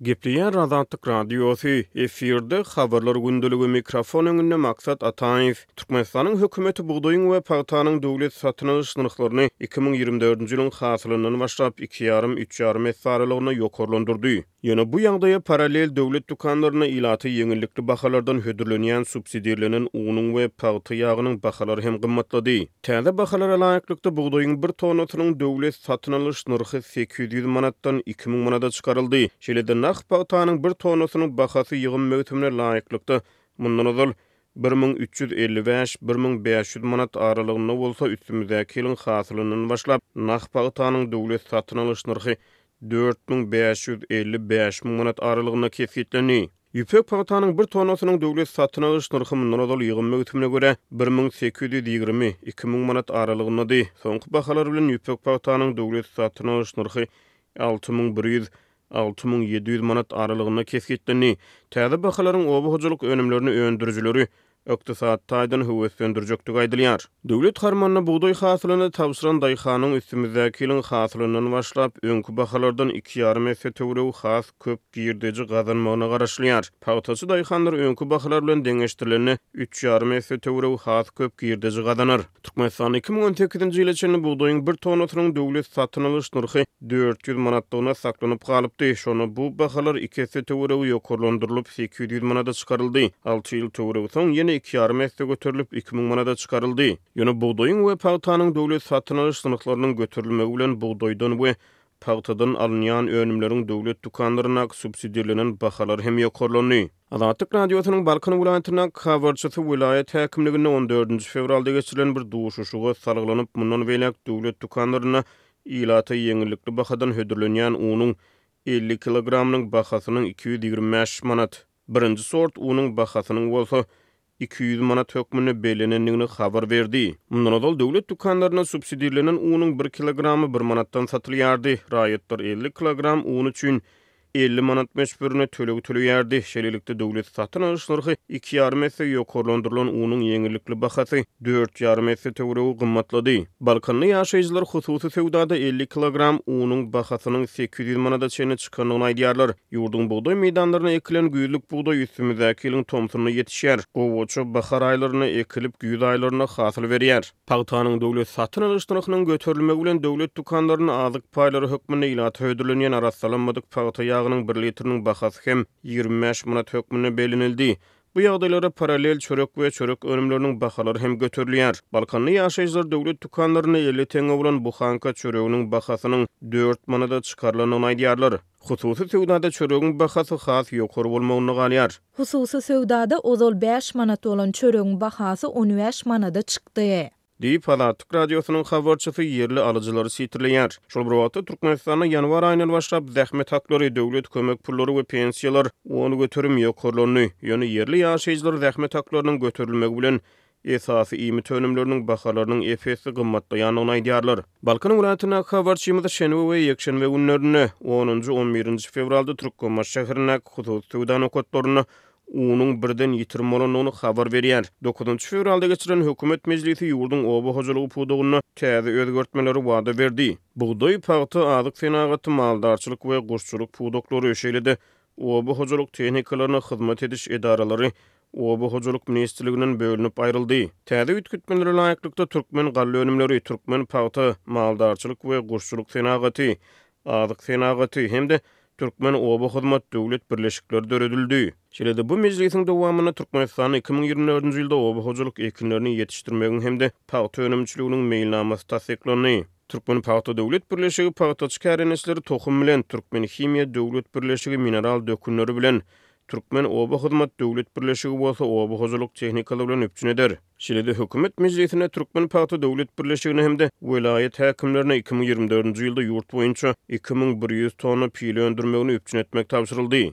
Gepleýän Azatlyk Radiosy, efirde, Habarlar gündeligi, mikrofon öňünde, Maksat Ataýew. Türkmenistanyň hökümeti bugdaýyň we pagtanyň döwlet satyn alyş nyrhlaryny iki müň ýigrimi dördünji ýylyň hasylyndan başlap iki ýarym, üç ýarym esse aralygynda ýokarlandyrdy. Ýöne bu ýagdaýa parallel döwlet dükanlarynda ilata ýeňillikli bahalardan hödürlenýän subsidirlenen unuň we pagta ýagynyň bahalary hem gymmatlady. Täze bahalara laýyklykda, bugdaýyň bir tonnasynyň döwlet satyn alyş nyrhy sekiz ýüz manatdan iki müň manada çykaryldy. Şeýle-de, nah pagtanyň bir tonnasynyň bahasy ýygym möwsümine laýyklykda, mundan ozal, bir müň üç ýüz elli bäş, bir müň bäş ýüz manat aralygynda bolsa, üstümizdäki ýylyň hasylyndan başlap, nah pagtanyň döwlet satyn alyş nyrhy dört müň bäş ýüz elli bäş müň manat aralygynda kesgitlendi. Ýüpek pagtanyň bir tonnasynyň döwlet satyn alyş nyrhy mundan ozal ýygym möwsümine görä bir müň sekiz ýüz ýigrimi, iki müň manat aralygyndady. Soňky bahalar bilen ýüpek pagtanyň döwlet satyn alyş nyrhy alty müň bir ýüz, alty müň ýedi ýüz manat aralygynda kesgitlendi. Täze bahalaryň oba hojalyk önümlerini öndürijileri ykdysady taýdan höweslendirjekdigi aýdylýar. Döwlet harmanyna bugdaý hasylyny tabşyran daýhanyň üstümizdäki ýylyň hasylyndan başlap, öňki bahalardan iki ýarym esse töweregi has köp girdeji gazanmagyna garaşylýar. Pagtaçy daýhanlar öňki bahalar bilen deňeşdirilende, üç ýarym esse töweregi has köp girdeji gazanar. Türkmenistanda iki müň on sekizinji ýyla çenli bugdaýyň bir tonnasynyň döwlet satyn alyş nyrhy dört ýüz manatlygyna saklanyp galypdy, şonda bu bahalar iki esse töweregi ýokarlandyrylyp, sekiz ýüz manada çykaryldy. Alty ýyl töweregi soň ýene iki ýarym esse göterilip, iki müň manada çykaryldy. Ýöne bugdaýyň we pagtanyň döwlet satyn alyş nyrhlarynyň göterilmegi bilen bugdaýdan we pagtadan alynýan önümleriň döwlet dükanlaryndaky subsidirlenen bahalary hem ýokarlandy. Azatlyk Radiosynyň Balkan welaýatynyň habarçysy welaýat häkimliginde on dördünji fewralda geçirilen bir duşuşyga salgylanyp, mundan beýläk döwlet dükanlarynda ilata ýeňillikli bahadan hödürlenýän unuň elli kilogramynyň bahasynyň iki ýüz ýigrimi bäş manat, birinji sort unuň bahasynyň bolsa iki ýüz manat hökmünde bellenendigini habar berdi. Mundan ozal döwlet dükanlarynda subsidirlenen unuň bir kilogramy bir manatdan satylýardy, raýatlar elli kilogram un üçin elli manat möçberinde töleg töleýärdi. Şeýlelikde, döwlet satyn alyş nyrhy iki ýarym esse ýokarlandyrylan unuň ýeňillikli bahasy dört ýarym esse töweregi gymmatlady. Balkanda ýaşaýjylar hususy söwdada elli kilogram unuň bahasynyň sekiz ýüz manada çenli çykandygyny aýdýarlar. Ýurduň bugdaý meýdanlaryna ekilen güýzlük bugdaý üstümizdäki ýylyň tomsunda ýetişýär. Gowaça bahar aýlarynda ekilip, güýz aýlarynda hasyl berýär. Pagtanyň döwlet satyn alyş nyrhynyň göterilmegi bilen döwlet dükanlarynda azyk paýlary hökmünde ilata hödürlenýän arassalanmadyk pagta ýagynyň bir litriniň bahasy hem ýigrimi bäş manat hökmünde bellenildi. Bu ýagdaýlara parallel çörek we çörek önümleriniň bahalary hem göterilýär. Balkanly ýaşaýjylar döwlet dükanlarynda elli teňňe bolan buhanka çöreginiň bahasynyň dört manada çykarylandygyny aýdýarlar. Hususy söwdada çöregiň bahasy has ýokary bolmagynda galýar. Hususy söwdada ozal bäş manat bolan çöregiň bahasy on bäş manada çykdy. Diýip, Azatlyk Radiosynyň habarçysy ýerli alyjylary sitirleýär. Şol bir wagtda, Türkmenistanda ýanwar aýyndan başlap, zähmet haklary, döwlet kömek pullary we pensiýalar on göterim ýokarlandy. Ýöne ýerli ýaşaýjylar zähmet haklarynyň göterilmegi bilen, esasy iýmit önümleriniň bahalarynyň ep-esli gymmatlaýandygyny aýdýarlar. Balkan welaýatyndaky habarçymyz şenbe we ýekşenbe günlerinde, onunjy, on birinji fewralda Türkmenbaşy şäherindäki hususy söwda nokatlarynda unuň birden ýitirim bolandygyny habar berýär. Dokuzynjy fewralda geçirilen hökümet mejlisi ýurduň oba hojalygy pudagynda täze özgertmeleri wada berdi. Bugdaý, pagta, azyk senagaty, maldarçylyk we guşçulyk pudaklary, şeýle-de oba hojalyk tehnikalaryna hyzmat ediş edaralary Oba hojalyk ministrliginden bölünip aýryldy. Täze üýtgetmelere laýyklykda, türkmen galla önümleri, türkmen pagta, maldarçylyk we guşçulyk senagaty, azyk senagaty hem-de Türkmen oba hyzmat döwlet birleşikleri döredildi. Şeýle-de, bu mejlisiň dowamynda Türkmenistanda iki müň ýigrimi dördünji ýylda oba hojalyk ekinlerini ýetişdirmegiň hem-de pagta önümçiliginiň meýilnamasy tassyklandy. Türkmen pagta döwlet birleşigi pagtaçy kärendeçileri tohum bilen, Türkmenhimiýa döwlet birleşigi mineral dökünleri bilen, Türkmen oba hyzmat döwlet birleşigi bolsa oba hojalyk tehnikalary bilen üpjün eder. Şeýle-de hökümet mejlisinde Türkmen pagta döwlet birleşigine hem-de welaýat häkimlerine iki müň ýigrimi dördünji ýylda ýurt boýunça iki müň bir ýüz tonna pile öndürmegini üpjün etmek tabşyryldy.